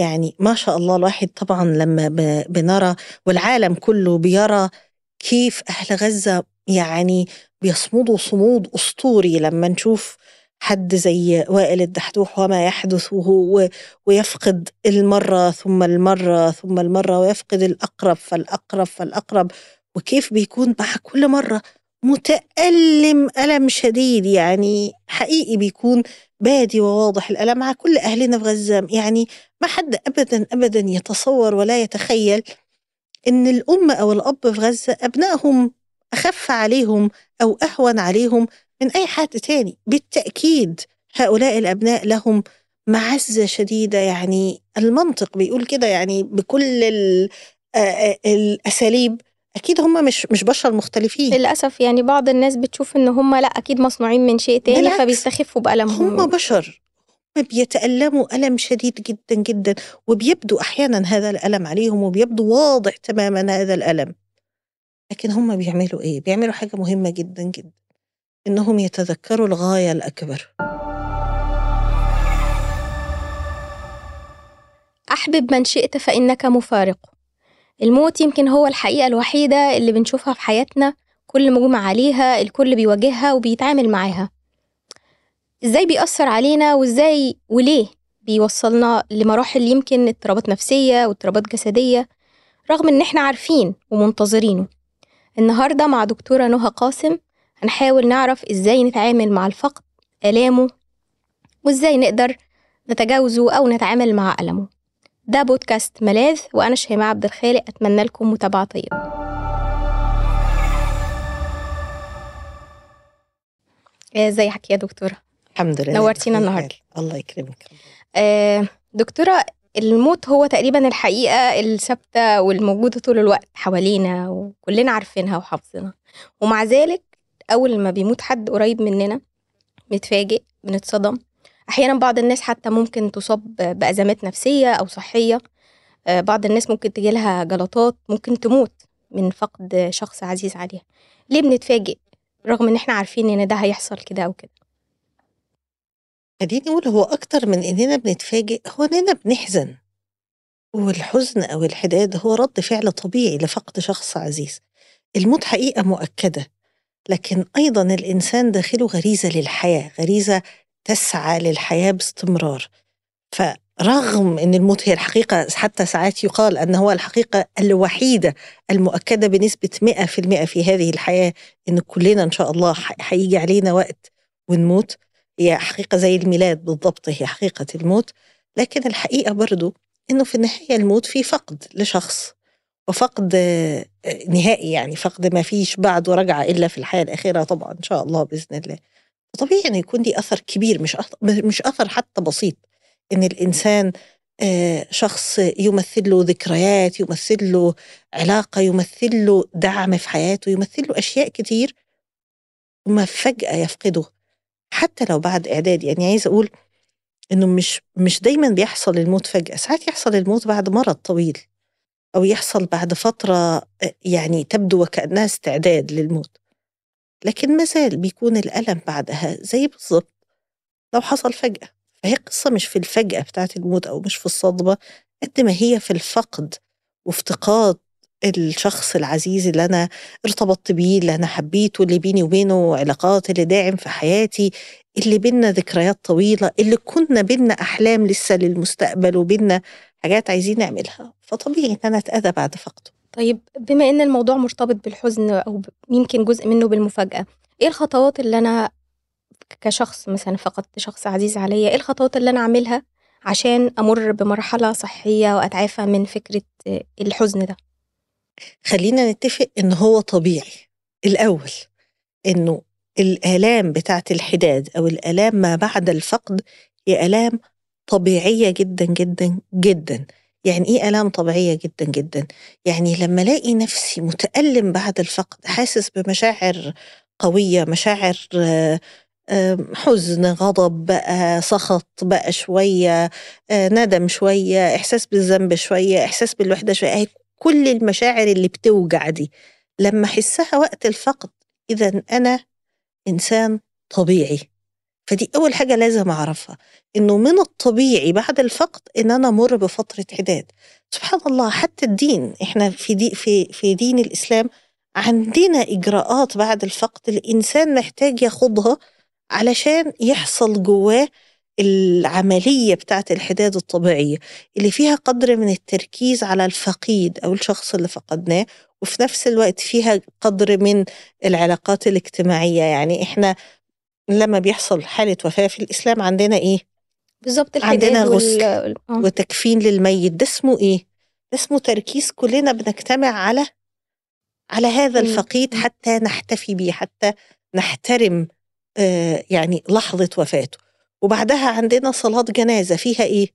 يعني ما شاء الله الواحد طبعا لما بنرى والعالم كله بيرى كيف أهل غزة يعني بيصمدوا صمود أسطوري لما نشوف حد زي وائل الدحدوح وما يحدث وهو ويفقد المرة ثم المرة ثم المرة ويفقد الأقرب فالأقرب فالأقرب وكيف بيكون مع كل مرة متألم ألم شديد يعني حقيقي بيكون بادي وواضح الألم مع كل أهلنا في غزة. يعني ما حد أبدا أبدا يتصور ولا يتخيل إن الأم أو الأب في غزة أبنائهم أخف عليهم أو أهون عليهم من أي حد تاني. بالتأكيد هؤلاء الأبناء لهم معزة شديدة. يعني المنطق بيقول كده يعني بكل الأساليب أكيد هم مش مش بشر مختلفين. للأسف يعني بعض الناس بتشوف إن هم لأ أكيد مصنوعين من شيء تاني فبيستخفوا بألمهم. هم بشر. هم بيتألموا ألم شديد جدا جدا وبيبدو أحيانا هذا الألم عليهم وبيبدو واضح تماما هذا الألم. لكن هم بيعملوا إيه؟ بيعملوا حاجة مهمة جدا جدا. إنهم يتذكروا الغاية الأكبر. أحبب من شئت فإنك مفارق. الموت يمكن هو الحقيقة الوحيدة اللي بنشوفها في حياتنا كل مجمع عليها الكل بيواجهها وبيتعامل معاها. إزاي بيأثر علينا وإزاي وليه بيوصلنا لمراحل يمكن اضطرابات نفسية واضطرابات جسدية رغم إن إحنا عارفين ومنتظرينه. النهاردة مع دكتورة نهى قاسم هنحاول نعرف إزاي نتعامل مع الفقد آلامه وإزاي نقدر نتجاوزه أو نتعامل مع ألمه. ده بودكاست ملاذ وأنا شيماء عبد الخالق أتمنى لكم متابعة طيبة. ازيك يا دكتورة. الحمد لله. نورتينا النهارده. الله يكرمك. آه دكتورة الموت هو تقريبا الحقيقة الثابتة والموجودة طول الوقت حوالينا وكلنا عارفينها وحافظينها. ومع ذلك أول ما بيموت حد قريب مننا بنتفاجئ بنتصدم أحيانا بعض الناس حتى ممكن تصاب بأزمات نفسية أو صحية. آه بعض الناس ممكن تجيلها جلطات ممكن تموت من فقد شخص عزيز عليها. ليه بنتفاجئ رغم إن إحنا عارفين إن ده هيحصل كده أو كده؟ خليني أقول هو أكتر من إننا بنتفاجئ هو إننا بنحزن. والحزن أو الحداد هو رد فعل طبيعي لفقد شخص عزيز. الموت حقيقة مؤكدة لكن أيضا الإنسان داخله غريزة للحياة غريزة تسعى للحياة باستمرار. فرغم أن الموت هي الحقيقة حتى ساعات يقال أنه هو الحقيقة الوحيدة المؤكدة بنسبة 100% في هذه الحياة أن كلنا إن شاء الله هيجي علينا وقت ونموت. هي حقيقة زي الميلاد بالضبط هي حقيقة الموت. لكن الحقيقة برضو إنه في النهاية الموت في فقد لشخص وفقد نهائي يعني فقد ما فيش بعده رجعة إلا في الحياة الأخيرة طبعا إن شاء الله بإذن الله. طبيعي إنه يكون لي أثر كبير مش أثر مش أثر حتى بسيط. إن الإنسان شخص يمثل له ذكريات يمثل له علاقة يمثل له دعم في حياته يمثل له أشياء كتير ثم فجأة يفقده. حتى لو بعد إعداد يعني عايزة أقول إنه مش مش دايما بيحصل الموت فجأة. ساعات يحصل الموت بعد مرض طويل أو يحصل بعد فترة يعني تبدو وكأنها استعداد للموت. لكن ما زال بيكون الألم بعدها زي بالظبط لو حصل فجأة فهي قصة مش في الفجأة بتاعت الموت أو مش في الصدمة قد ما هي في الفقد وافتقاد الشخص العزيز اللي أنا ارتبطت بيه اللي أنا حبيته اللي بيني وبينه علاقات اللي داعم في حياتي اللي بينا ذكريات طويلة اللي كنا بينا أحلام لسه للمستقبل وبينا حاجات عايزين نعملها فطبيعي إن أنا أتأذى بعد فقده. طيب بما إن الموضوع مرتبط بالحزن أو يمكن جزء منه بالمفاجأة إيه الخطوات اللي أنا كشخص مثلا فقدت شخص عزيز عليا إيه الخطوات اللي أنا أعملها عشان أمر بمرحلة صحية وأتعافى من فكرة الحزن ده؟ خلينا نتفق إن هو طبيعي. الأول إنه الآلام بتاعت الحداد أو الآلام ما بعد الفقد هي آلام طبيعية جدا جدا جدا. يعني إيه آلام طبيعية جدا جدا؟ يعني لما ألاقي نفسي متألم بعد الفقد حاسس بمشاعر قوية مشاعر حزن غضب بقى سخط بقى شوية ندم شوية إحساس بالذنب شوية إحساس بالوحدة شوية كل المشاعر اللي بتوجع دي. لما أحسها وقت الفقد اذا أنا إنسان طبيعي. فدي أول حاجة لازم أعرفها إنه من الطبيعي بعد الفقد إن أنا أمر بفترة حداد. سبحان الله حتى الدين إحنا في دي في في دين الإسلام عندنا إجراءات بعد الفقد الإنسان محتاج ياخدها علشان يحصل جواه العملية بتاعة الحداد الطبيعية اللي فيها قدر من التركيز على الفقيد أو الشخص اللي فقدناه وفي نفس الوقت فيها قدر من العلاقات الاجتماعية. يعني إحنا لما بيحصل حالة وفاة في الإسلام عندنا إيه؟ بالظبط عندنا غسل وال... آه. وتكفين للميت ده اسمه إيه؟ ده اسمه تركيز كلنا بنجتمع على على هذا. الفقيد حتى نحتفي بيه حتى نحترم آه، يعني لحظة وفاته وبعدها عندنا صلاة جنازة فيها إيه؟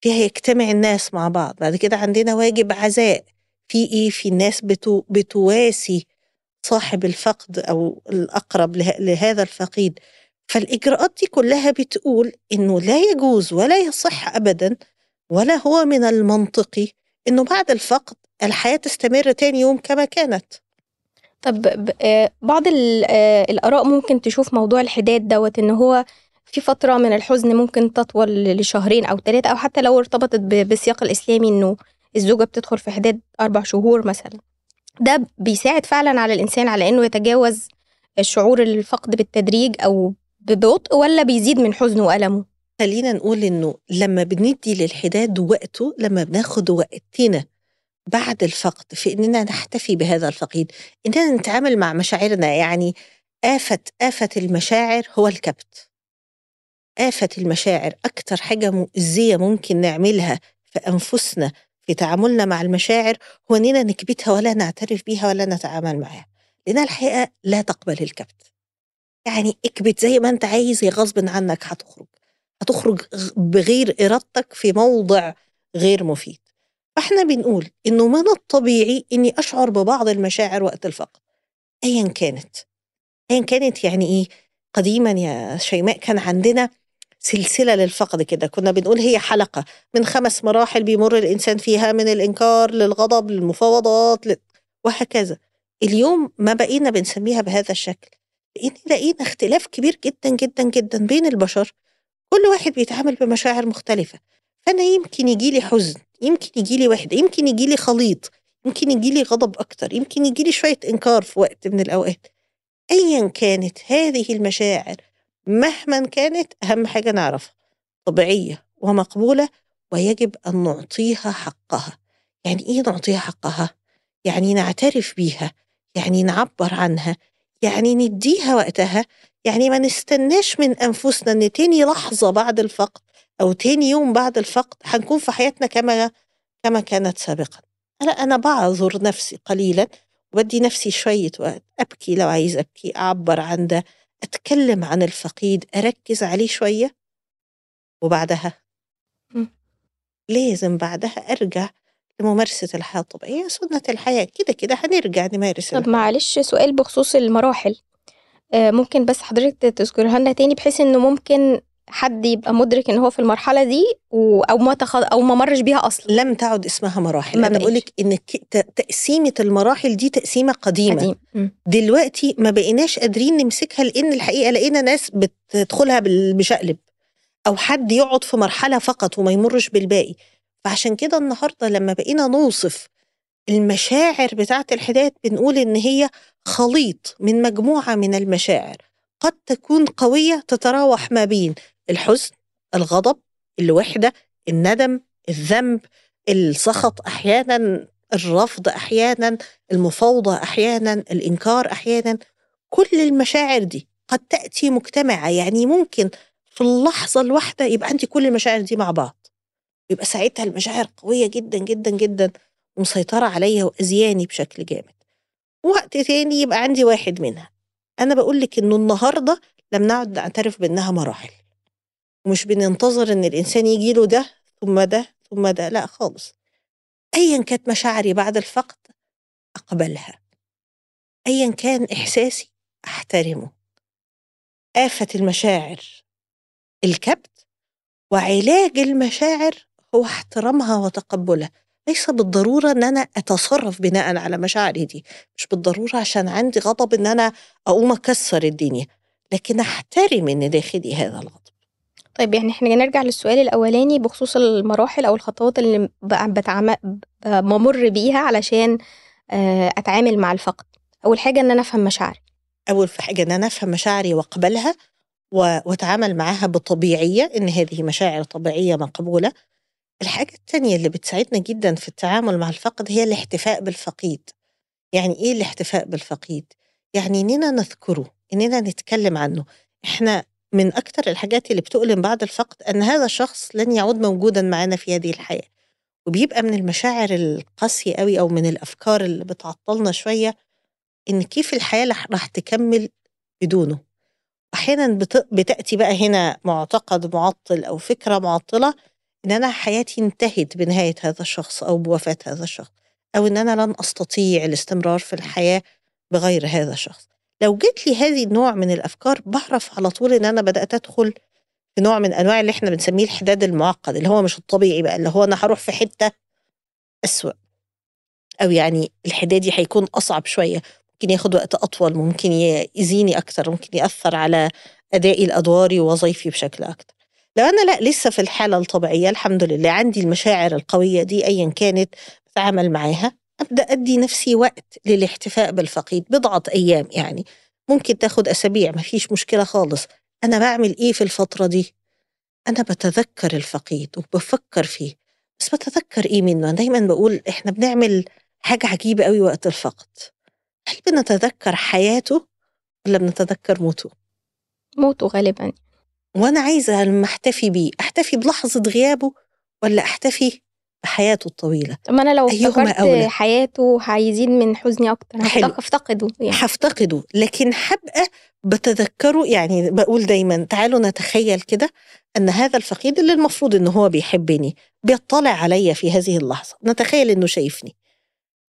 فيها يجتمع الناس مع بعض بعد كده عندنا واجب عزاء في إيه؟ في الناس بتو بتواسي صاحب الفقد أو الأقرب له- لهذا الفقيد. فالإجراءات دي كلها بتقول إنه لا يجوز ولا يصح أبدا ولا هو من المنطقي إنه بعد الفقد الحياة تستمر تاني يوم كما كانت. طب آه، بعض آه، الآراء ممكن تشوف موضوع الحداد دوت إن هو في فترة من الحزن ممكن تطول لشهرين أو ثلاثة أو حتى لو ارتبطت بالسياق الإسلامي إنه الزوجة بتدخل في حداد أربع شهور مثلا. ده بيساعد فعلا على الإنسان على إنه يتجاوز الشعور الفقد بالتدريج أو ببطء ولا بيزيد من حزنه وألمه. خلينا نقول إنه لما بندي للحداد وقته لما بناخد وقتنا بعد الفقد في إننا نحتفي بهذا الفقيد إننا نتعامل مع مشاعرنا. يعني آفة آفة المشاعر هو الكبت. آفة المشاعر أكتر حاجة مؤذية ممكن نعملها في أنفسنا في تعاملنا مع المشاعر هو إننا نكبتها ولا نعترف بيها ولا نتعامل معها لأنها الحقيقة لا تقبل الكبت. يعني اكبت زي ما أنت عايز هي غصب عنك هتخرج. هتخرج بغير إرادتك في موضع غير مفيد. فإحنا بنقول إنه من الطبيعي إني أشعر ببعض المشاعر وقت الفقد أيا كانت. أيا كانت يعني إيه؟ قديما يا شيماء كان عندنا سلسلة للفقد كده. كنا بنقول هي حلقة من خمس مراحل بيمر الإنسان فيها من الإنكار للغضب للمفاوضات ل... وهكذا. اليوم ما بقينا بنسميها بهذا الشكل لأن لقينا اختلاف كبير جدا جدا جدا بين البشر. كل واحد بيتعامل بمشاعر مختلفة. فأنا يمكن يجيلي حزن يمكن يجيلي وحدة يمكن يجيلي خليط يمكن يجيلي غضب أكتر يمكن يجيلي شوية إنكار في وقت من الأوقات. أيا كانت هذه المشاعر مهما كانت أهم حاجة نعرفها طبيعية ومقبولة ويجب أن نعطيها حقها يعني إيه نعطيها حقها؟ يعني نعترف بيها يعني نعبر عنها يعني نديها وقتها يعني ما نستناش من أنفسنا أن تاني لحظة بعد الفقد أو تاني يوم بعد الفقد هنكون في حياتنا كما كما كانت سابقا أنا أنا بعذر نفسي قليلا وبدي نفسي شوية وقت أبكي لو عايز أبكي أعبر عن ده أتكلم عن الفقيد أركز عليه شوية وبعدها. لازم بعدها أرجع لممارسة الحياة الطبيعية سنة الحياة كده كده هنرجع نمارس طب معلش سؤال بخصوص المراحل. آه، ممكن بس حضرتك تذكرها لنا تاني بحيث إنه ممكن حد يبقى مدرك إن هو في المرحلة دي و... أو ما تخ... أو ما مرش بيها أصلا. لم تعد اسمها مراحل. ما أنا بقتش. بقولك إن ك- ت- تقسيمة المراحل دي تقسيمة قديمة. قديم. دلوقتي ما بقيناش قادرين نمسكها لأن الحقيقة لقينا ناس بتدخلها بشقلب. أو حد يقعد في مرحلة فقط وما يمرش بالباقي. فعشان كده النهارده لما بقينا نوصف المشاعر بتاعة الحداد بنقول إن هي خليط من مجموعة من المشاعر. قد تكون قوية تتراوح ما بين الحزن الغضب الوحدة الندم الذنب السخط أحيانا الرفض أحيانا المفاوضة أحيانا الإنكار أحيانا. كل المشاعر دي قد تأتي مجتمعة. يعني ممكن في اللحظة الواحدة يبقى عندي كل المشاعر دي مع بعض. يبقى ساعتها المشاعر قوية جدا جدا جدا ومسيطره عليا واذياني بشكل جامد. وقت تاني يبقى عندي واحد منها. أنا بقول لك إنه النهارده لم نعد نعترف بأنها مراحل. ومش بننتظر إن الإنسان يجي له ده ثم ده ثم ده لا خالص. ايا كانت مشاعري بعد الفقد أقبلها. ايا كان إحساسي أحترمه. آفة المشاعر. الكبت وعلاج المشاعر هو احترامها وتقبلها. ليس بالضرورة أن أنا أتصرف بناء على مشاعري دي. مش بالضرورة عشان عندي غضب أن أنا أقوم أكسر الدنيا. لكن أحترم إن داخلي هذا الغضب. طيب يعني إحنا نرجع للسؤال الأولاني بخصوص المراحل أو الخطوات اللي. بمر بيها علشان آه، أتعامل مع الفقد أول حاجة إن أنا أفهم مشاعري أول حاجة إن أنا أفهم مشاعري وأقبلها و- وأتعامل معاها بطبيعية إن هذه مشاعر طبيعية مقبولة الحاجة التانية اللي بتساعدنا جدا في التعامل مع الفقد هي الاحتفاء بالفقيد يعني إيه الاحتفاء بالفقيد؟ يعني إننا نذكره إننا نتكلم عنه إحنا من أكتر الحاجات اللي بتؤلم بعد الفقد أن هذا الشخص لن يعود موجودا معنا في هذه الحياة. وبيبقى من المشاعر القاسية قوي أو من الأفكار اللي بتعطلنا شوية إن كيف الحياة راح تكمل بدونه. أحيانا بت- بتأتي بقى هنا معتقد معطل أو فكرة معطلة إن أنا حياتي انتهت بنهاية هذا الشخص أو بوفاة هذا الشخص أو إن أنا لن أستطيع الاستمرار في الحياة بغير هذا الشخص. لو جت لي هذه النوع من الأفكار بعرف على طول إن أنا بدأت أدخل في نوع من أنواع اللي إحنا بنسميه الحداد المعقد اللي هو مش الطبيعي بقى اللي هو أنا هروح في حتة أسوأ. أو يعني الحدادي هيكون أصعب شوية ممكن ياخد وقت أطول ممكن يأذيني أكتر ممكن يأثر على أدائي الأدواري ووظيفي بشكل أكتر. لو أنا لأ لسه في الحالة الطبيعية الحمد لله عندي المشاعر القوية دي أيا كانت بتعامل معاها. أبدأ أدي نفسي وقت للاحتفاء بالفقيد بضعة أيام يعني. ممكن تاخد أسابيع ما فيش مشكلة خالص. أنا بعمل إيه في الفترة دي؟ أنا بتذكر الفقيد وبفكر فيه بس بتذكر إيه منه؟ أنا دايما بقول إحنا بنعمل حاجة عجيبة قوي وقت الفقد. هل بنتذكر حياته ولا بنتذكر موته؟ موته غالبا. وأنا عايزة لما أحتفي بيه أحتفي بلحظة غيابه ولا أحتفي بحياته الطويلة. طب ما أنا لو افتكرت أولى؟ حياته هيزيد من حزني. هفتق- هفتقده يعني. هفتقده لكن هبقى بتذكره يعني بقول دايما تعالوا نتخيل كده أن هذا الفقيد اللي المفروض إن هو بيحبني بيطلع عليا في هذه اللحظة. نتخيل إنه شايفني.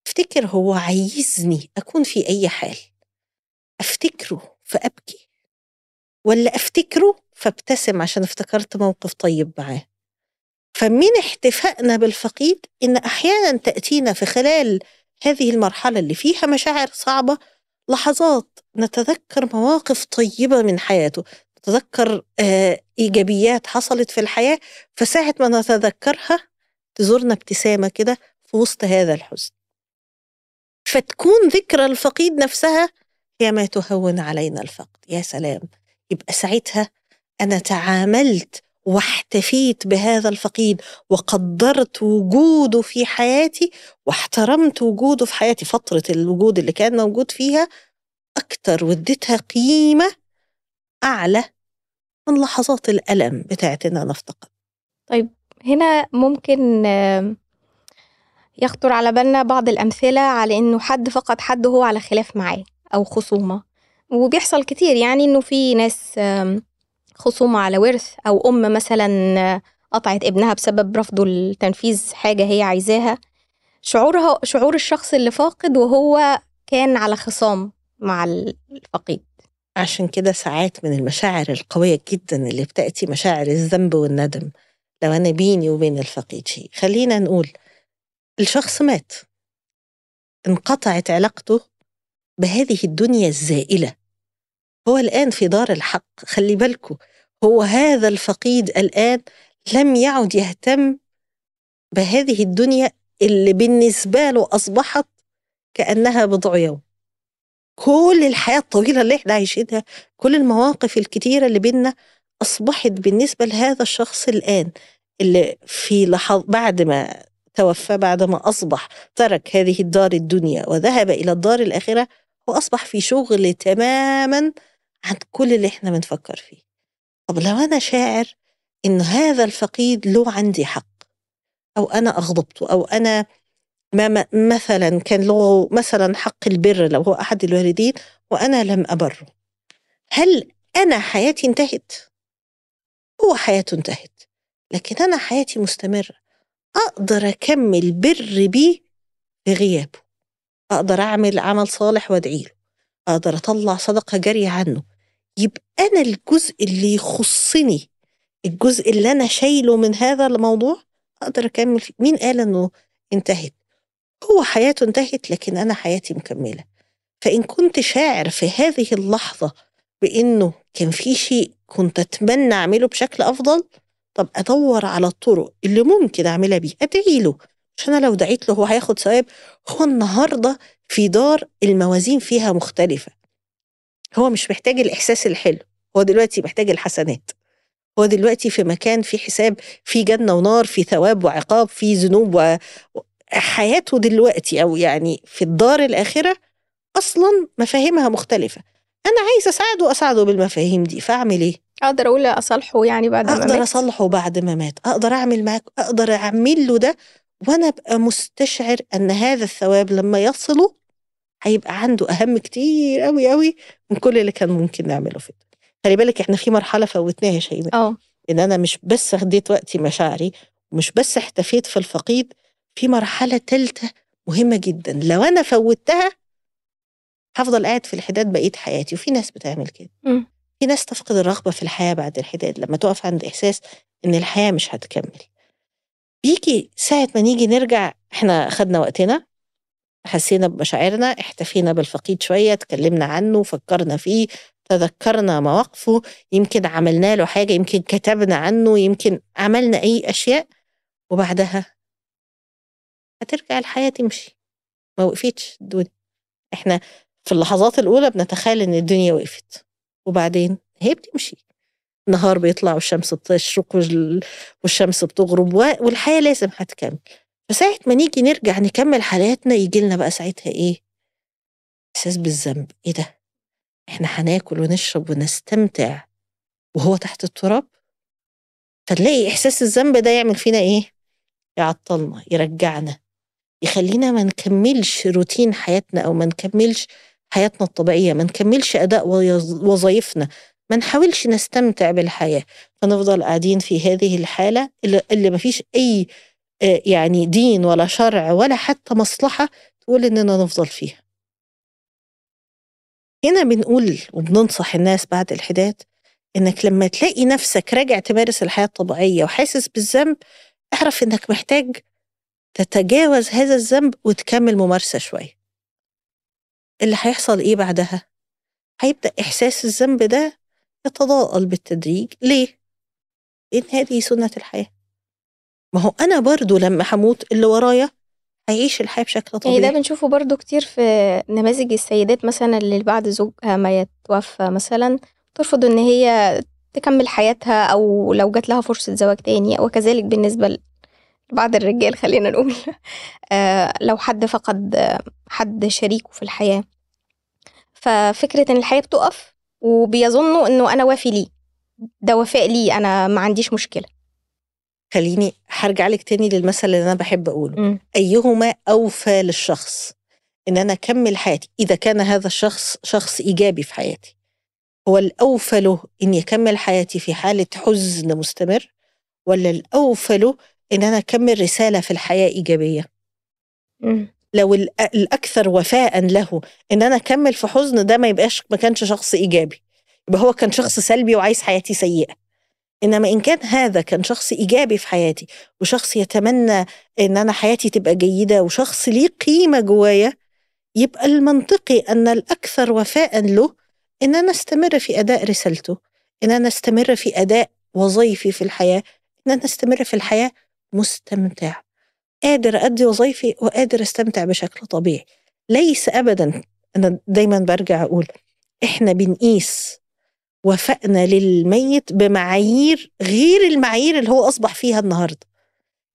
أفتكر هو عايزني أكون في أي حال. أفتكره فأبكي. ولا أفتكره فأبتسم عشان افتكرت موقف طيب معاه. فمن احتفائنا بالفقيد إن أحيانا تأتينا في خلال هذه المرحلة اللي فيها مشاعر صعبة لحظات نتذكر مواقف طيبة من حياته نتذكر آه إيجابيات حصلت في الحياة فساعة ما نتذكرها تزورنا ابتسامة كده في وسط هذا الحزن. فتكون ذكرى الفقيد نفسها هي ما تهون علينا الفقد. يا سلام! يبقى ساعتها أنا تعاملت واحتفيت بهذا الفقيد وقدرت وجوده في حياتي واحترمت وجوده في حياتي. فترة الوجود اللي كان موجود فيها أكتر واديتها قيمة أعلى من لحظات الألم بتاعت إن أنا أفتقد هنا ممكن يخطر على بالنا بعض الأمثلة على إنه حد فقد حد وهو على خلاف معاه أو خصومة وبيحصل كتير. يعني إنه في ناس خصومة على ورث أو أم مثلا قطعت ابنها بسبب رفضه لتنفيذ حاجة هي عايزاها شعورها شعور الشخص اللي فاقد وهو كان على خصام مع الفقيد. عشان كده ساعات من المشاعر القوية جدا اللي بتأتي مشاعر الذنب والندم. لو أنا بيني وبين الفقيد شيء. خلينا نقول الشخص مات. انقطعت علاقته بهذه الدنيا الزائلة. هو الآن في دار الحق خلي بالكو هو هذا الفقيد الآن لم يعد يهتم بهذه الدنيا اللي بالنسبة له أصبحت كأنها بضع يوم. كل الحياة الطويلة اللي إحنا عايشينها كل المواقف الكتيرة اللي بينا أصبحت بالنسبة لهذا الشخص الآن اللي في لحظة بعد ما توفى بعد ما أصبح ترك هذه الدار الدنيا وذهب إلى الدار الآخرة هو أصبح في شغل تماما عن كل اللي إحنا بنفكر فيه طب لو أنا شاعر إن هذا الفقيد له عندي حق أو أنا أغضبته أو أنا ما مثلا كان له مثلا حق البر لو هو أحد الوالدين وأنا لم أبره هل أنا حياتي انتهت؟ هو حياته انتهت لكن أنا حياتي مستمرة أقدر أكمل بر بيه في غيابه أقدر أعمل عمل صالح وأدعي له أقدر أطلع صدقة جارية عنه يبقى أنا الجزء اللي يخصني الجزء اللي أنا شايله من هذا الموضوع أقدر أكمل فيه. مين قال إنه انتهت؟ هو حياته انتهت لكن أنا حياتي مكملة. فإن كنت شاعر في هذه اللحظة بإنه كان في شيء كنت أتمنى أعمله بشكل أفضل طب أدور على الطرق اللي ممكن أعملها بيه أدعي له. عشان أنا لو دعيت له هو هياخد ثواب. هو النهاردة في دار الموازين فيها مختلفة. هو مش محتاج الإحساس الحلو هو دلوقتي محتاج الحسنات. هو دلوقتي في مكان في حساب في جنة ونار في ثواب وعقاب في ذنوب و... حياته دلوقتي أو يعني في الدار الآخرة أصلا مفاهيمها مختلفة. أنا عايزة أساعده أساعده بالمفاهيم دي فأعمل إيه؟ أقدر أقول أصالحه يعني بعد ما مات؟ أصلحه بعد ما مات. أقدر أعمل معاك أقدر أعمل له ده وأنا أبقى مستشعر أن هذا الثواب لما يصله هيبقى عنده أهم كتير قوي قوي من كل اللي كان ممكن نعمله في الدنيا. خلي بالك إحنا في مرحلة فوتناها شيماء. آه إن أنا مش بس اديت وقتي مشاعري ومش بس احتفيت في الفقيد في مرحلة تالتة مهمة جدا. لو أنا فوتها هفضل قاعد في الحداد بقية حياتي. وفي ناس بتعمل كده. مم. في ناس تفقد الرغبة في الحياة بعد الحداد. لما تقف عند إحساس إن الحياة مش هتكمل. بيجي ساعة ما نيجي نرجع إحنا خدنا وقتنا. حسينا بمشاعرنا احتفينا بالفقيد شوية اتكلمنا عنه فكرنا فيه تذكرنا مواقفه يمكن عملنا له حاجة يمكن كتبنا عنه يمكن عملنا أي أشياء وبعدها هترجع الحياة تمشي. ما وقفتش الدنيا. إحنا في اللحظات الأولى بنتخيل إن الدنيا وقفت. وبعدين هي بتمشي. النهار بيطلع والشمس بتشرق وال- والشمس بتغرب و- والحياة لازم هتكمل. فساعة ما نيجي نرجع نكمل حياتنا يجي لنا بقى ساعتها إيه؟ إحساس بالذنب إيه ده؟ إحنا هناكل ونشرب ونستمتع وهو تحت التراب فتلاقي إحساس الذنب ده يعمل فينا إيه؟ يعطلنا يرجعنا يخلينا ما نكملش روتين حياتنا أو ما نكملش حياتنا الطبيعية ما نكملش أداء وظايفنا ما نحاولش نستمتع بالحياة فنفضل قاعدين في هذه الحالة اللي, ما فيش أي يعني دين ولا شرع ولا حتى مصلحة تقول إننا نفضل فيها هنا بنقول وبننصح الناس بعد الحداد إنك لما تلاقي نفسك راجع تمارس الحياة الطبيعية وحاسس بالذنب اعرف إنك محتاج تتجاوز هذا الذنب وتكمل ممارسة شوية اللي هيحصل إيه بعدها؟ هيبدأ إحساس الذنب ده يتضاءل بالتدريج ليه؟ لأن هذه سنة الحياة ما هو أنا برضو لما هموت اللي ورايا هيعيش الحياة بشكل يعني ده طبيعي. بنشوفه برضو كتير في نماذج السيدات مثلا اللي بعد زوجها ما يتوفى مثلا ترفض إن هي تكمل حياتها أو لو جات لها فرصة زواج تاني وكذلك بالنسبة لبعض الرجال خلينا نقول آه، لو حد فقد آه، حد شريكه في الحياة. ففكرة إن الحياة بتقف وبيظنوا إنه أنا وافي ليه. ده وفاء ليه أنا ما عنديش مشكلة. خليني هرجع لك تاني للمثل اللي أنا بحب أقوله. مم. أيهما أوفى للشخص إن أنا أكمل حياتي؟ إذا كان هذا الشخص شخص إيجابي في حياتي. هو الأوفى له إن يكمل حياتي في حالة حزن مستمر ولا الأوفى له إن أنا أكمل رسالة في الحياة إيجابية؟ مم. لو الأكثر وفاء له إن أنا أكمل في حزن ده ما يبقاش ما كانش شخص إيجابي. يبقى هو كان شخص سلبي وعايز حياتي سيئة. إنما إن كان هذا كان شخص إيجابي في حياتي وشخص يتمنى إن أنا حياتي تبقى جيدة وشخص ليه قيمة جوايا يبقى المنطقي أن الأكثر وفاء له إن أنا أستمر في أداء رسالته إن أنا أستمر في أداء وظيفي في الحياة إن أنا أستمر في الحياة مستمتع قادر أدي وظيفي وقادر أستمتع بشكل طبيعي. ليس أبدا أنا دايما برجع أقول إحنا بنقيس وفائنا للميت بمعايير غير المعايير اللي هو أصبح فيها النهاردة.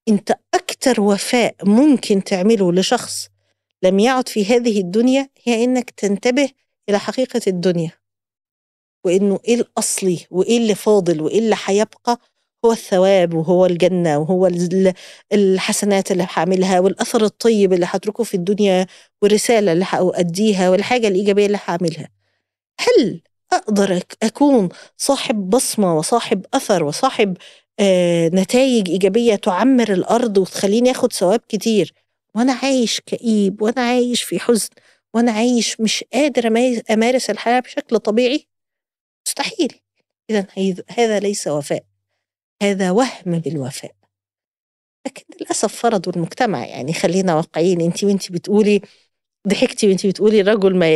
أنت أكتر وفاء ممكن تعمله لشخص لم يعد في هذه الدنيا هي إنك تنتبه إلى حقيقة الدنيا. وإنه إيه الأصلي وإيه اللي فاضل وإيه اللي هيبقى؟ هو الثواب وهو الجنة وهو ال- الحسنات اللي هعملها والأثر الطيب اللي هتركه في الدنيا والرسالة اللي هأديها والحاجة الإيجابية اللي هعملها. هل أقدر أك- أكون صاحب بصمة وصاحب أثر وصاحب آه نتائج إيجابية تعمر الأرض وتخليني أخد ثواب كتير. وأنا عايش كئيب وأنا عايش في حزن وأنا عايش مش قادر أمارس الحياة بشكل طبيعي. مستحيل. إذا هذا ليس وفاء. هذا وهم بالوفاء. لكن للأسف فرضوا المجتمع يعني خلينا واقعيين. أنت وأنت بتقولي ضحكتي وانت بتقولي الرجل ما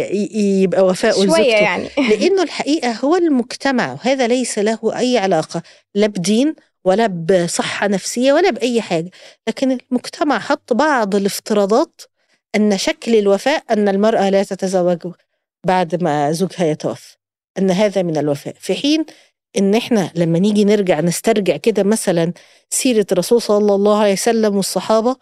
يبقى وفاء شوية يعني. لأنه الحقيقة هو المجتمع وهذا ليس له أي علاقة لا بدين ولا بصحة نفسية ولا بأي حاجة. لكن المجتمع حط بعض الافتراضات أن شكل الوفاء أن المرأة لا تتزوج بعد ما زوجها يتوفى أن هذا من الوفاء. في حين إن إحنا لما نيجي نرجع نسترجع كده مثلا سيرة الرسول صلى الله عليه وسلم والصحابة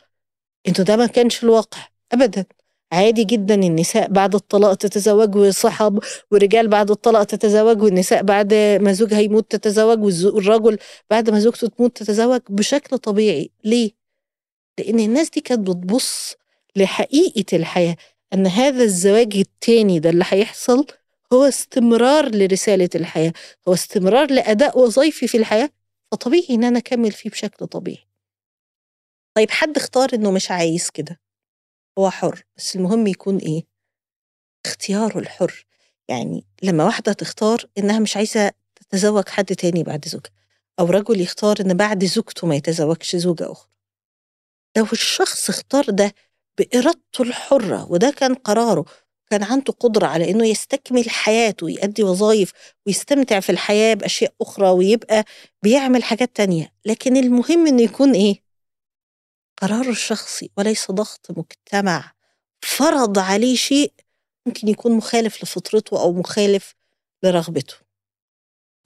إنه ده ما كانش الواقع ابدا. عادي جدا النساء بعد الطلاق تتزوج والصحاب والرجال بعد الطلاق تتزوج والنساء بعد ما زوجها يموت تتزوج والرجل بعد ما زوجته تموت تتزوج بشكل طبيعي. ليه؟ لأن الناس دي كانت بتبص لحقيقة الحياة أن هذا الزواج التاني ده اللي هيحصل هو استمرار لرسالة الحياة هو استمرار لأداء وظيفي في الحياة فطبيعي إن أنا أكمل فيه بشكل طبيعي. طيب حد اختار إنه مش عايز كده؟ هو حر بس المهم يكون إيه؟ اختياره الحر. يعني لما واحدة تختار إنها مش عايزة تتزوج حد تاني بعد زوجها أو رجل يختار إن بعد زوجته ما يتزوجش زوجة أخرى. لو الشخص اختار ده بإرادته الحرة وده كان قراره كان عنده قدرة على إنه يستكمل حياته ويؤدي وظائف ويستمتع في الحياة بأشياء أخرى ويبقى بيعمل حاجات تانية لكن المهم إنه يكون إيه؟ قراره الشخصي وليس ضغط مجتمع فرض عليه شيء ممكن يكون مخالف لفطرته أو مخالف لرغبته.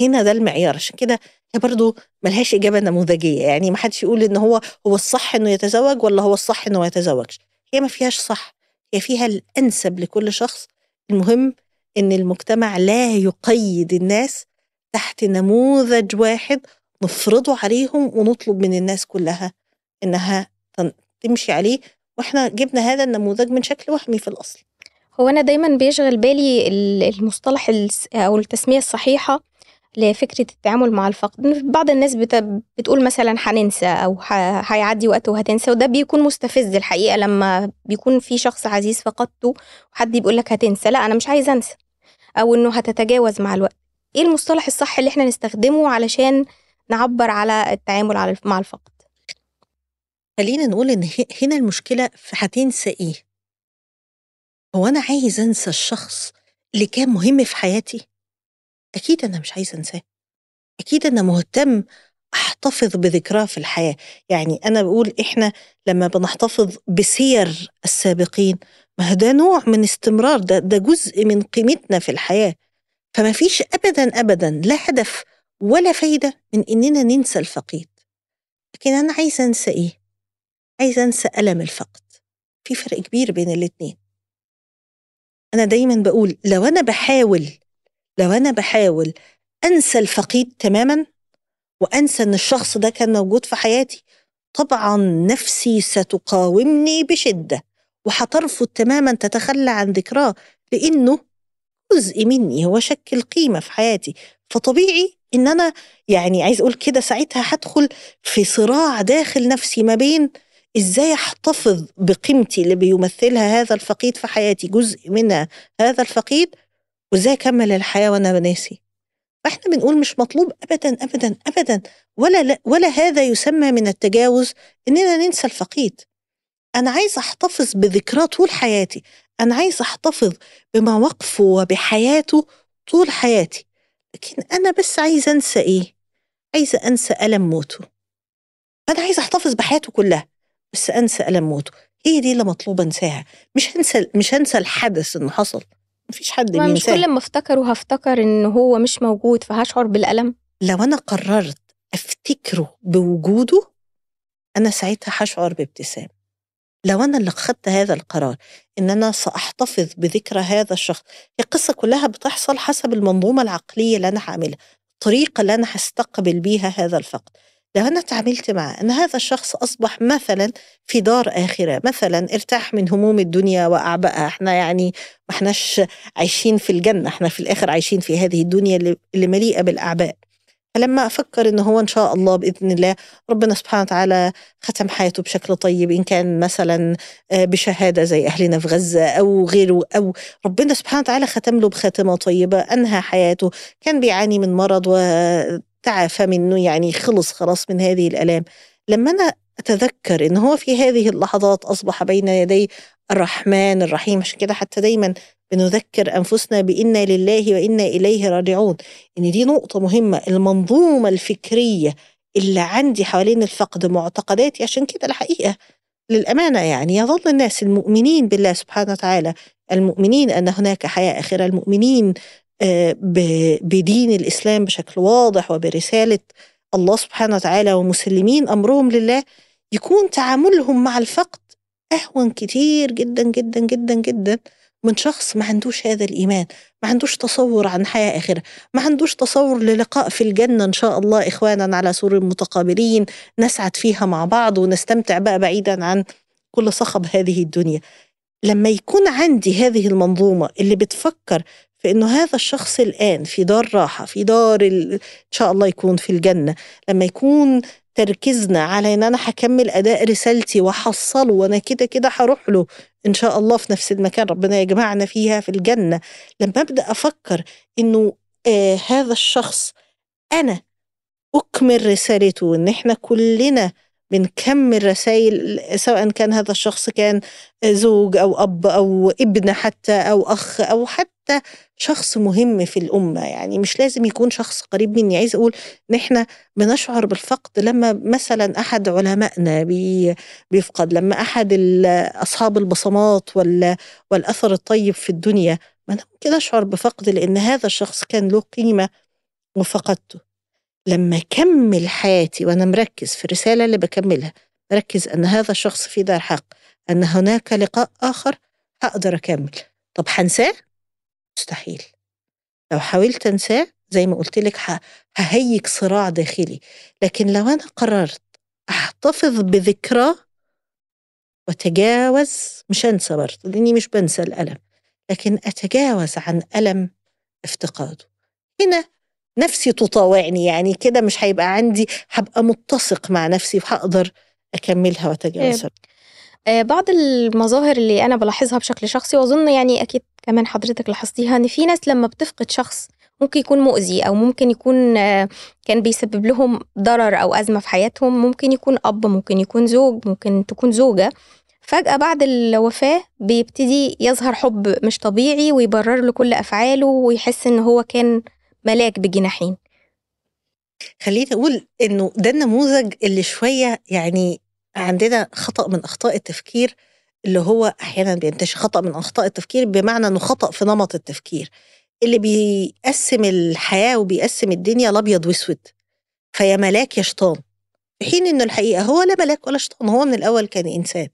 هنا ده المعيار عشان كده هي برضه ملهاش إجابة نموذجية يعني ما حدش يقول إن هو هو الصح إنه يتزوج ولا هو الصح إنه ما يتزوجش. هي ما فيهاش صح هي فيها الأنسب لكل شخص. المهم إن المجتمع لا يقيد الناس تحت نموذج واحد نفرضه عليهم ونطلب من الناس كلها إنها تمشي عليه وإحنا جبنا هذا النموذج من شكل وهمي في الأصل. هو أنا دايما بيشغل بالي المصطلح أو التسمية الصحيحة لفكرة التعامل مع الفقد بعض الناس بتقول مثلا هننسى أو هيعدي وقت وهتنسى وده بيكون مستفز الحقيقة لما بيكون في شخص عزيز فقدته وحد يقول لك هتنسى لا أنا مش عايز أنسى أو إنه هتتجاوز مع الوقت. إيه المصطلح الصح اللي إحنا نستخدمه علشان نعبر على التعامل مع الفقد خلينا نقول إن هنا المشكلة في هتنسى إيه هو أنا عايز أنسى الشخص اللي كان مهم في حياتي؟ أكيد أنا مش عايزة أنساه. أكيد أنا مهتم أحتفظ بذكراه في الحياة. يعني أنا بقول إحنا لما بنحتفظ بسير السابقين ما ده نوع من استمرار ده, ده جزء من قيمتنا في الحياة. فما فيش أبدا أبدا لا هدف ولا فايدة من إننا ننسى الفقيد. لكن أنا عايزة أنسى إيه؟ عايزة أنسى ألم الفقد. في فرق كبير بين الاتنين. أنا دايما بقول لو أنا بحاول لو أنا بحاول أنسى الفقيد تماما وأنسى إن الشخص ده كان موجود في حياتي طبعا نفسي ستقاومني بشدة وهترفض تماما تتخلى عن ذكراه لأنه جزء مني هو شكل قيمة في حياتي. فطبيعي إن أنا يعني عايز أقول كده ساعتها هدخل في صراع داخل نفسي ما بين إزاي أحتفظ بقيمتي اللي بيمثلها هذا الفقيد في حياتي جزء منها هذا الفقيد؟ وإزاي أكمل الحياة وأنا بناسي فإحنا بنقول مش مطلوب ابدا ابدا ابدا. ولا لا ولا هذا يسمى من التجاوز إننا ننسى الفقيد. أنا عايز أحتفظ بذكراه طول حياتي. أنا عايز أحتفظ بمواقفه وبحياته طول حياتي. لكن أنا بس عايزه أنسى إيه؟ عايزه أنسى ألم موته. أنا عايزه أحتفظ بحياته كلها. بس انسى ألم موته. هي دي اللي مطلوب انساها مش هنسى مش هنسى الحدث انه حصل. مفيش حد ما مش كل ما افتكره هفتكر إن هو مش موجود فهشعر بالألم. لو أنا قررت أفتكره بوجوده أنا ساعتها هشعر بابتسام. لو أنا اللي خدت هذا القرار إن أنا سأحتفظ بذكرى هذا الشخص القصة كلها بتحصل حسب المنظومة العقلية اللي أنا هعملها الطريقة اللي أنا هستقبل بيها هذا الفقد. لو أنا تعاملت معه إن هذا الشخص أصبح مثلا في دار آخرة مثلا ارتاح من هموم الدنيا واعبائها إحنا يعني ما إحناش عايشين في الجنة إحنا في الآخر عايشين في هذه الدنيا اللي- مليئة بالأعباء. فلما أفكر ان هو إن شاء الله بإذن الله ربنا سبحانه وتعالى ختم حياته بشكل طيب إن كان مثلا آه، بشهادة زي أهلنا في غزة أو غيره أو ربنا سبحانه وتعالى ختم له بخاتمة طيبة أنهى حياته كان بيعاني من مرض وتعافى منه يعني خلص خلاص من هذه الألام. لما أنا أتذكر إن هو في هذه اللحظات أصبح بين يدي الرحمن الرحيم عشان كده حتى دايما بنذكر أنفسنا بإنا لله وإنا إليه راجعون. إن دي نقطة مهمة المنظومة الفكرية اللي عندي حوالين الفقد معتقداتي عشان كده الحقيقة للأمانة يعني يظل الناس المؤمنين بالله سبحانه وتعالى المؤمنين أن هناك حياة آخرة المؤمنين بدين الإسلام بشكل واضح وبرسالة الله سبحانه وتعالى ومسلمين أمرهم لله يكون تعاملهم مع الفقد أهون كتير جدا جدا جدا جدا من شخص ما عندوش هذا الإيمان ما عندوش تصور عن حياة آخرة ما عندوش تصور للقاء في الجنة إن شاء الله إخوانا على سور متقابلين نسعد فيها مع بعض ونستمتع بقى بعيدا عن كل صخب هذه الدنيا. لما يكون عندي هذه المنظومة اللي بتفكر في إنه هذا الشخص الآن في دار راحة في دار إن شاء الله يكون في الجنة لما يكون تركيزنا على إن أنا هكمل أداء رسالتي واحصله وأنا كده كده هروح له إن شاء الله في نفس المكان ربنا يجمعنا فيها في الجنة لما أبدأ أفكر إنه آه هذا الشخص أنا أكمل رسالته ان إحنا كلنا بنكمل رسائل سواء كان هذا الشخص كان زوج أو أب أو ابن حتى أو أخ أو حتى شخص مهم في الأمة يعني مش لازم يكون شخص قريب مني. عايز أقول ان إحنا بنشعر بالفقد لما مثلا أحد علمائنا بي بيفقد لما أحد أصحاب البصمات والأثر الطيب في الدنيا. ما ممكن أشعر بفقد لأن هذا الشخص كان له قيمة وفقدته. لما أكمل حياتي وأنا مركز في الرسالة اللي بكملها مركز أن هذا الشخص في دار حق أن هناك لقاء آخر هقدر أكمل. طب هنساه؟ مستحيل. لو حاولت أنساه زي ما قلت لك ههيج صراع داخلي. لكن لو أنا قررت أحتفظ بذكراه وتجاوز مش أنسى برضه لأني مش بنسى الألم. لكن أتجاوز عن ألم افتقاده. هنا نفسي تطاوعني يعني كده مش هيبقى عندي هبقى متسق مع نفسي وهقدر أكملها وأتجاوزها. آه، بعض المظاهر اللي أنا بلاحظها بشكل شخصي وأظن يعني أكيد كمان حضرتك لاحظتيها إن في ناس لما بتفقد شخص ممكن يكون مؤذي أو ممكن يكون آه، كان بيسبب لهم ضرر أو أزمة في حياتهم ممكن يكون أب ممكن يكون زوج ممكن تكون زوجة. فجأة بعد الوفاة بيبتدي يظهر حب مش طبيعي ويبرر له كل أفعاله ويحس إن هو كان ملاك بجناحين. خليني أقول إنه ده النموذج اللي شوية يعني عندنا خطأ من أخطاء التفكير اللي هو أحيانا بينتشر خطأ من أخطاء التفكير بمعنى إنه خطأ في نمط التفكير. اللي بيقسم الحياة وبيقسم الدنيا لابيض وأسود فيا ملاك يا شيطان. في حين إنه الحقيقة هو لا ملاك ولا شيطان هو من الأول كان إنسان.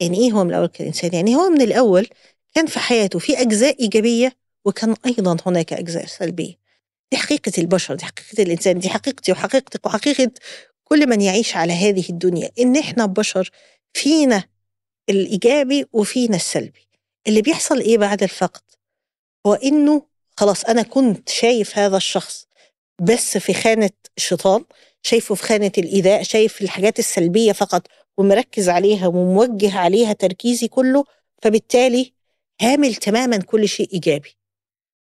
يعني إيه هو من الأول كان إنسان؟ يعني هو من الأول كان في حياته في أجزاء إيجابية وكان أيضا هناك أجزاء سلبية. دي حقيقة البشر دي حقيقة الإنسان دي حقيقتي وحقيقتك وحقيقة كل من يعيش على هذه الدنيا. إن إحنا بشر فينا الإيجابي وفينا السلبي. اللي بيحصل إيه بعد الفقد؟ هو إنه خلاص أنا كنت شايف هذا الشخص بس في خانة الشيطان شايفه في خانة الإيذاء شايف الحاجات السلبية فقط ومركز عليها وموجه عليها تركيزي كله فبالتالي هامل تماما كل شيء إيجابي.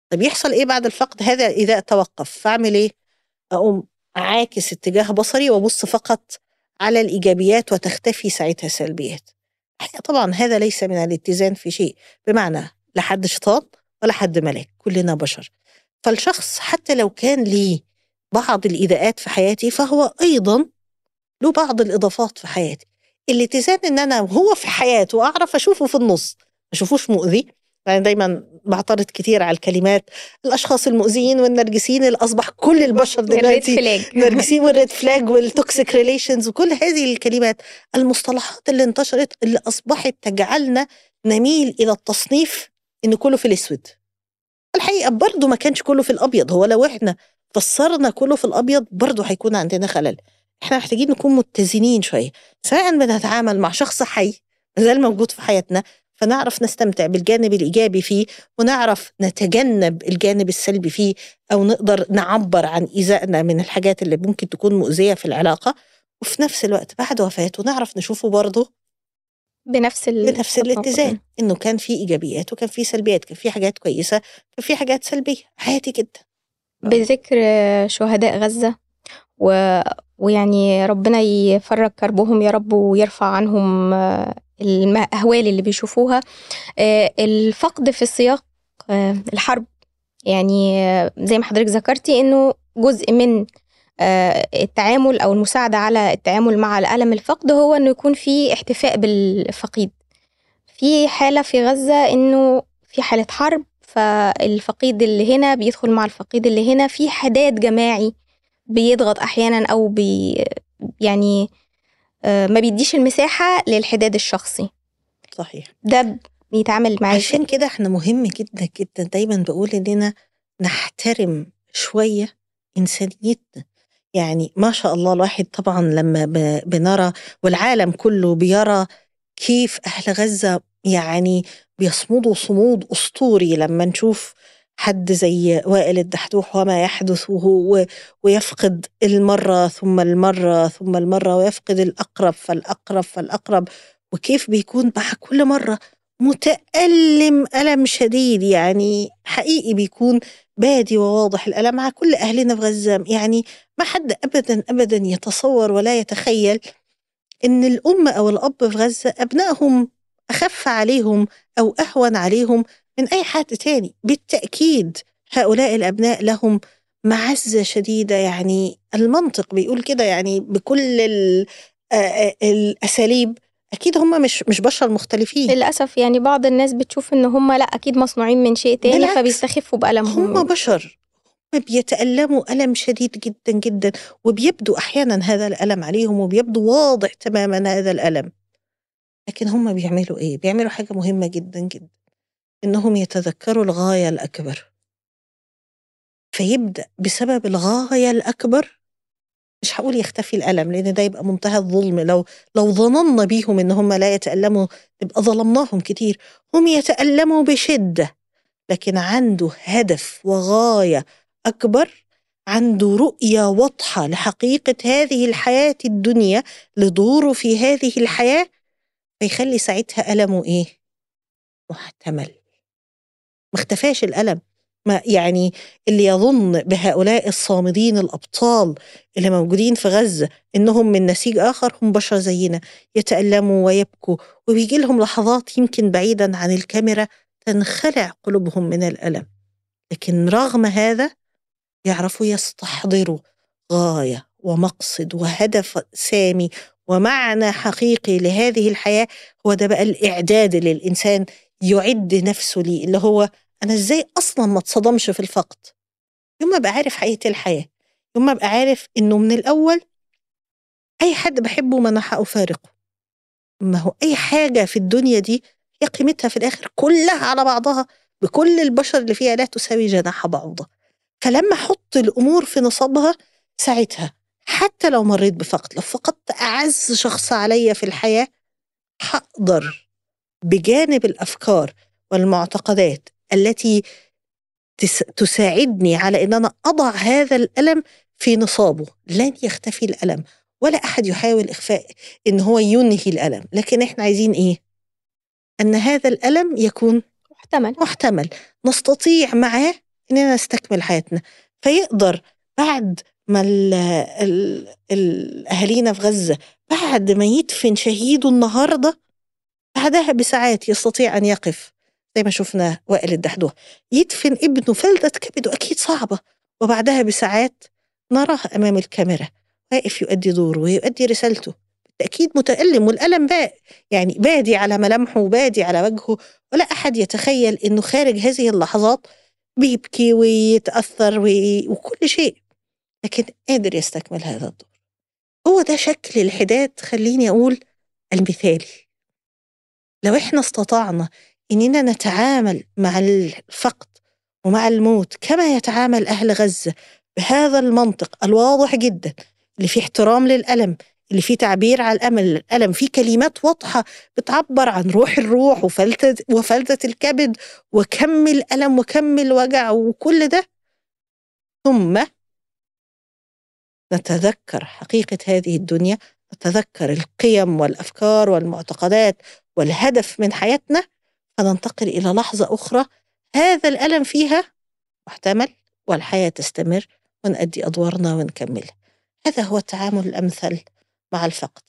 طب يحصل إيه بعد الفقد هذا إذا توقف فاعمل إيه؟ أقوم أعاكس اتجاه بصري وأبص فقط على الإيجابيات وتختفي ساعتها السلبيات طبعا هذا ليس من الاتزان في شيء بمعنى لا حد شيطان ولا حد ملاك كلنا بشر. فالشخص حتى لو كان لي بعض الإيذاءات في حياتي فهو أيضا له بعض الإضافات في حياتي. الاتزان إن أنا وهو في حياته أعرف أشوفه في النص ما أشوفوش مؤذي يعني دايما بعترض كتير على الكلمات. الأشخاص المؤذيين والنرجسيين اللي أصبح كل البشر دلوقتي نرجسيين وال red flag وال toxic relations وكل هذه الكلمات. المصطلحات اللي انتشرت اللي أصبحت تجعلنا نميل إلى التصنيف إن كله في الأسود. الحقيقة برضه ما كانش كله في الأبيض. هو لو إحنا فسرنا كله في الأبيض برضه هيكون عندنا خلل. إحنا محتاجين نكون متزنين شوية. سواء بنتعامل مع شخص حي زال موجود في حياتنا فنعرف نستمتع بالجانب الإيجابي فيه ونعرف نتجنب الجانب السلبي فيه أو نقدر نعبر عن إيذائنا من الحاجات اللي ممكن تكون مؤذية في العلاقة. وفي نفس الوقت بعد وفاته نعرف نشوفه برضه بنفس بنفس الاتزان إنه كان في إيجابيات وكان في سلبيات كان في حاجات كويسة كان في حاجات سلبية. عادي جدا. بذكر شهداء غزة و ويعني ربنا يفرج كربهم يا رب ويرفع عنهم آه، الأهوال اللي بيشوفوها. آه، الفقد في سياق آه، الحرب. يعني زي ما حضرتك ذكرتي إنه جزء من التعامل أو المساعدة على التعامل مع الألم الفقد هو إنه يكون في احتفاء بالفقيد. في حالة في غزة إنه في حالة حرب فالفقيد اللي هنا بيدخل مع الفقيد اللي هنا في حداد جماعي. بيضغط أحيانا أو بي يعني آه، ما بيديش المساحة للحداد الشخصي. صحيح. ده بيتعامل معاه عشان كده إحنا مهم جدا جدا دايما بقول إننا نحترم شوية إنسانيتنا. يعني ما شاء الله الواحد طبعا لما بنرى والعالم كله بيرى كيف أهل غزة يعني بيصمدوا صمود أسطوري لما نشوف حد زي وائل الدحدوح وما يحدث وهو ويفقد المرة ثم المرة ثم المرة ويفقد الأقرب فالأقرب فالأقرب. وكيف بيكون مع كل مرة متألم ألم شديد. يعني حقيقي بيكون بادي وواضح الألم مع كل أهلنا في غزة. يعني ما حد أبدا أبدا يتصور ولا يتخيل إن الأم أو الأب في غزة أبنائهم أخف عليهم أو أهون عليهم من أي حد تاني. بالتأكيد هؤلاء الأبناء لهم معزة شديدة يعني المنطق بيقول كده يعني بكل الأساليب. أكيد هم مش مش بشر مختلفين. للأسف يعني بعض الناس بتشوف إن هم لأ أكيد مصنوعين من شيء تاني فبيستخفوا بألمهم. هم بشر. هم بيتألموا ألم شديد جدا جدا وبيبدو أحيانا هذا الألم عليهم وبيبدو واضح تماما هذا الألم. لكن هم بيعملوا إيه؟ بيعملوا حاجة مهمة جدا جدا. إنهم يتذكروا الغاية الأكبر. فيبدأ بسبب الغاية الأكبر مش هقول يختفي الألم لأن ده يبقى منتهى الظلم. لو لو ظننا بيهم إن هم لا يتألموا يبقى ظلمناهم كتير. هم يتألموا بشدة لكن عنده هدف وغاية أكبر عنده رؤية واضحة لحقيقة هذه الحياة الدنيا لدوره في هذه الحياة فيخلي ساعتها ألمه إيه؟ محتمل. ما اختفاش الألم. ما يعني اللي يظن بهؤلاء الصامدين الأبطال اللي موجودين في غزة إنهم من نسيج آخر هم بشر زينا يتألموا ويبكوا وبيجي لهم لحظات يمكن بعيدا عن الكاميرا تنخلع قلوبهم من الألم. لكن رغم هذا يعرفوا يستحضروا غاية ومقصد وهدف سامي ومعنى حقيقي لهذه الحياة هو ده بقى الإعداد اللي الإنسان يعد نفسه ليه اللي هو أنا إزاي أصلا ما اتصدمش في الفقد؟ يوم ما أبقى عارف حقيقة الحياة يوم ما أبقى عارف إنه من الأول أي حد بحبه ما أنا هأفارقه. ما هو أي حاجة في الدنيا دي هي قيمتها في الآخر كلها على بعضها بكل البشر اللي فيها لا تساوي جناح بعوضة فلما أحط الأمور في نصابها ساعتها حتى لو مريت بفقد لو فقدت أعز شخص عليا في الحياة هقدر بجانب الأفكار والمعتقدات التي تساعدني على إن أنا أضع هذا الألم في نصابه. لن يختفي الألم ولا أحد يحاول إخفاء إن هو ينهي الألم. لكن إحنا عايزين إيه؟ أن هذا الألم يكون محتمل. محتمل. نستطيع معاه إننا نستكمل حياتنا. فيقدر بعد ما الاهالينا في غزة بعد ما يدفن شهيده النهارده بعدها بساعات يستطيع أن يقف زي ما شفنا وائل الدحدوح. يدفن ابنه فلذة كبده أكيد صعبة. وبعدها بساعات نراه أمام الكاميرا. واقف يؤدي دوره ويؤدي رسالته. بالتأكيد متألم والألم بقى يعني بادي على ملامحه وبادي على وجهه. ولا أحد يتخيل إنه خارج هذه اللحظات بيبكي ويتأثر وكل شيء. لكن قادر يستكمل هذا الدور. هو ده شكل الحداد خليني أقول المثالي. لو إحنا استطعنا إننا نتعامل مع الفقد ومع الموت كما يتعامل أهل غزة بهذا المنطق الواضح جدا اللي فيه احترام للألم اللي فيه تعبير على الأمل الألم فيه كلمات واضحة بتعبر عن روح الروح وفلتة, وفلتة الكبد وكم الألم وكم الوجع وكل ده. ثم نتذكر حقيقة هذه الدنيا نتذكر القيم والأفكار والمعتقدات والهدف من حياتنا فننتقل إلى لحظة أخرى هذا الألم فيها محتمل والحياة تستمر ونأدي أدوارنا ونكملها. هذا هو التعامل الأمثل مع الفقد.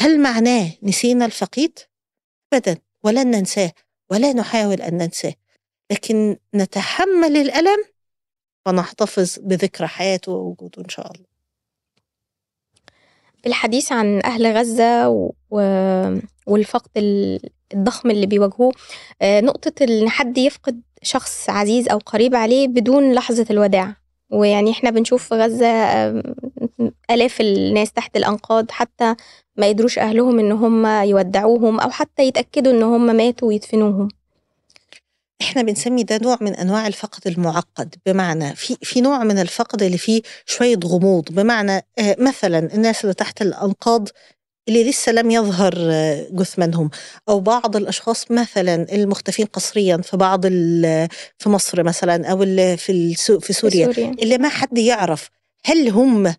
هل معناه نسينا الفقيد؟ أبدا ولن ننساه ولا نحاول أن ننساه. لكن نتحمل الألم ونحتفظ بذكرى حياته ووجوده إن شاء الله. بالحديث عن أهل غزة و... والفقد الضخم اللي بيواجهوه. آه، نقطة إن حد يفقد شخص عزيز أو قريب عليه بدون لحظة الوداع. ويعني إحنا بنشوف في غزة آلاف الناس تحت الأنقاض حتى ما يدروش أهلهم إن هم يودعوهم أو حتى يتأكدوا إن هم ماتوا ويدفنوهم. إحنا بنسمي ده نوع من أنواع الفقد المعقد. بمعنى في في نوع من الفقد اللي فيه شوية غموض. بمعنى آه، مثلا الناس اللي تحت الأنقاض اللي لسه لم يظهر آه، جثمانهم. أو بعض الأشخاص مثلا المختفين قسريا في بعض في مصر مثلا أو اللي في في سوريا, في سوريا. اللي ما حد يعرف هل هم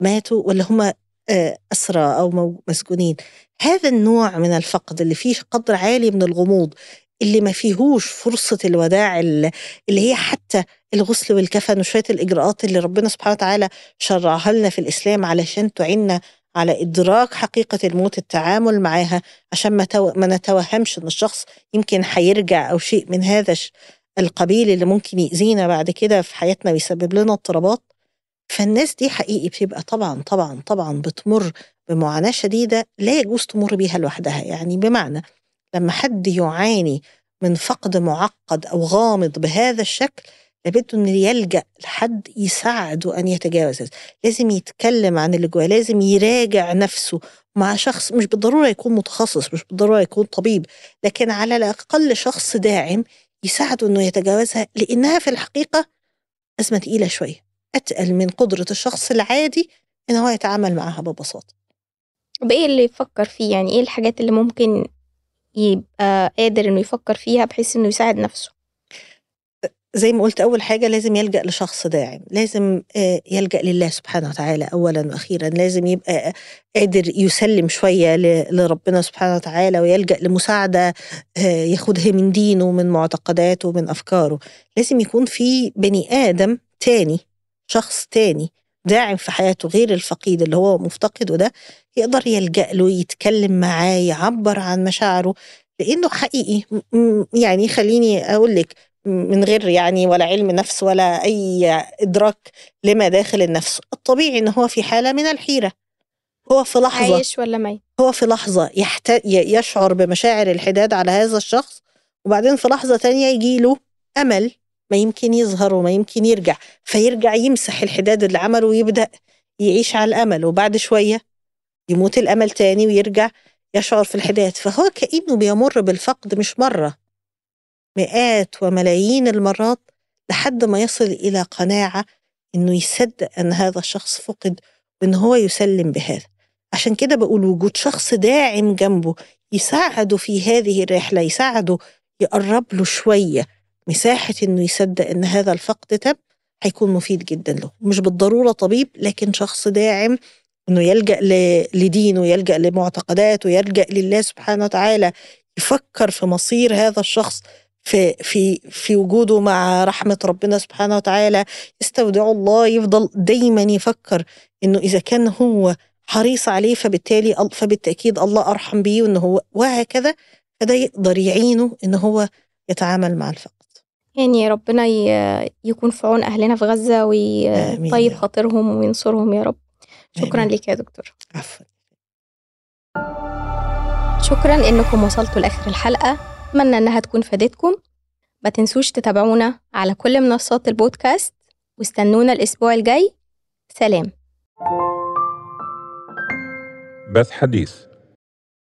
ماتوا ولا هم آه، أسرى أو مسجونين. هذا النوع من الفقد اللي فيه قدر عالي من الغموض اللي ما فيهوش فرصة الوداع اللي هي حتى الغسل والكفن وشوية الإجراءات اللي ربنا سبحانه وتعالى شرعها لنا في الإسلام علشان تعيننا على إدراك حقيقة الموت التعامل معاها عشان ما, تو... ما نتوهمش إن الشخص يمكن هيرجع أو شيء من هذا القبيل اللي ممكن يأذينا بعد كده في حياتنا ويسبب لنا اضطرابات. فالناس دي حقيقي بتبقى طبعا طبعا طبعا بتمر بمعاناة شديدة لا يجوز تمر بيها لوحدها. يعني بمعنى لما حد يعاني من فقد معقد أو غامض بهذا الشكل لابد انه يلجأ لحد يساعده أن يتجاوز لازم يتكلم عن اللي جواه لازم يراجع نفسه مع شخص مش بالضرورة يكون متخصص مش بالضرورة يكون طبيب لكن على الأقل شخص داعم يساعده إنه يتجاوزها لأنها في الحقيقة أزمة تقيلة شوية. أتقل من قدرة الشخص العادي إن هو يتعامل معها ببساطة. بايه اللي يفكر فيه؟ يعني إيه الحاجات اللي ممكن يبقى قادر إنه يفكر فيها بحيث إنه يساعد نفسه؟ زي ما قلت أول حاجة لازم يلجأ لشخص داعم لازم آه، يلجأ لله سبحانه وتعالى أولا وأخيرا لازم يبقى قادر يسلم شوية لربنا سبحانه وتعالى ويلجأ لمساعدة آه، ياخدها من دينه ومن معتقداته ومن أفكاره. لازم يكون في بني آدم تاني شخص تاني داعم في حياته غير الفقيد اللي هو مفتقده ده يقدر يلجأ له يتكلم معاه يعبر عن مشاعره لأنه حقيقي يعني خليني أقول لك من غير يعني ولا علم نفس ولا أي إدراك لما داخل النفس. الطبيعي إن هو في حالة من الحيرة. هو في لحظة عايش ولا ميت؟ هو في لحظة يحت... يشعر بمشاعر الحداد على هذا الشخص وبعدين في لحظة تانية يجي له أمل ما يمكن يظهر وما يمكن يرجع. فيرجع يمسح الحداد اللي عمله ويبدأ يعيش على الأمل وبعد شوية يموت الأمل تاني ويرجع يشعر في الحداد. فهو كأنه بيمر بالفقد مش مرة. مئات وملايين المرات لحد ما يصل إلى قناعة إنه يصدق أن هذا الشخص فقد وإن هو يسلم بهذا. عشان كده بقول وجود شخص داعم جنبه يساعده في هذه الرحلة يساعده يقرب له شوية مساحة إنه يصدق إن هذا الفقد تم هيكون مفيد جدا له. مش بالضرورة طبيب لكن شخص داعم إنه يلجأ لدينه يلجأ لمعتقداته يلجأ لله سبحانه وتعالى يفكر في مصير هذا الشخص في في في وجوده مع رحمة ربنا سبحانه وتعالى يستودع الله يفضل دايما يفكر إنه إذا كان هو حريص عليه فبالتالي فبالتأكيد الله أرحم بيه وإنه هو وهكذا فده يقدر يعينه إن هو يتعامل مع الفقد يعني ربنا يكون في عون أهلنا في غزة ويطيب خاطرهم وينصرهم يا رب. شكرا لك يا دكتور. عفوا. شكرا إنكم وصلتوا لآخر الحلقة. أتمنى إنها تكون فادتكم. ما تنسوش تتابعونا على كل منصات البودكاست واستنونا الأسبوع الجاي. سلام. بث حديث.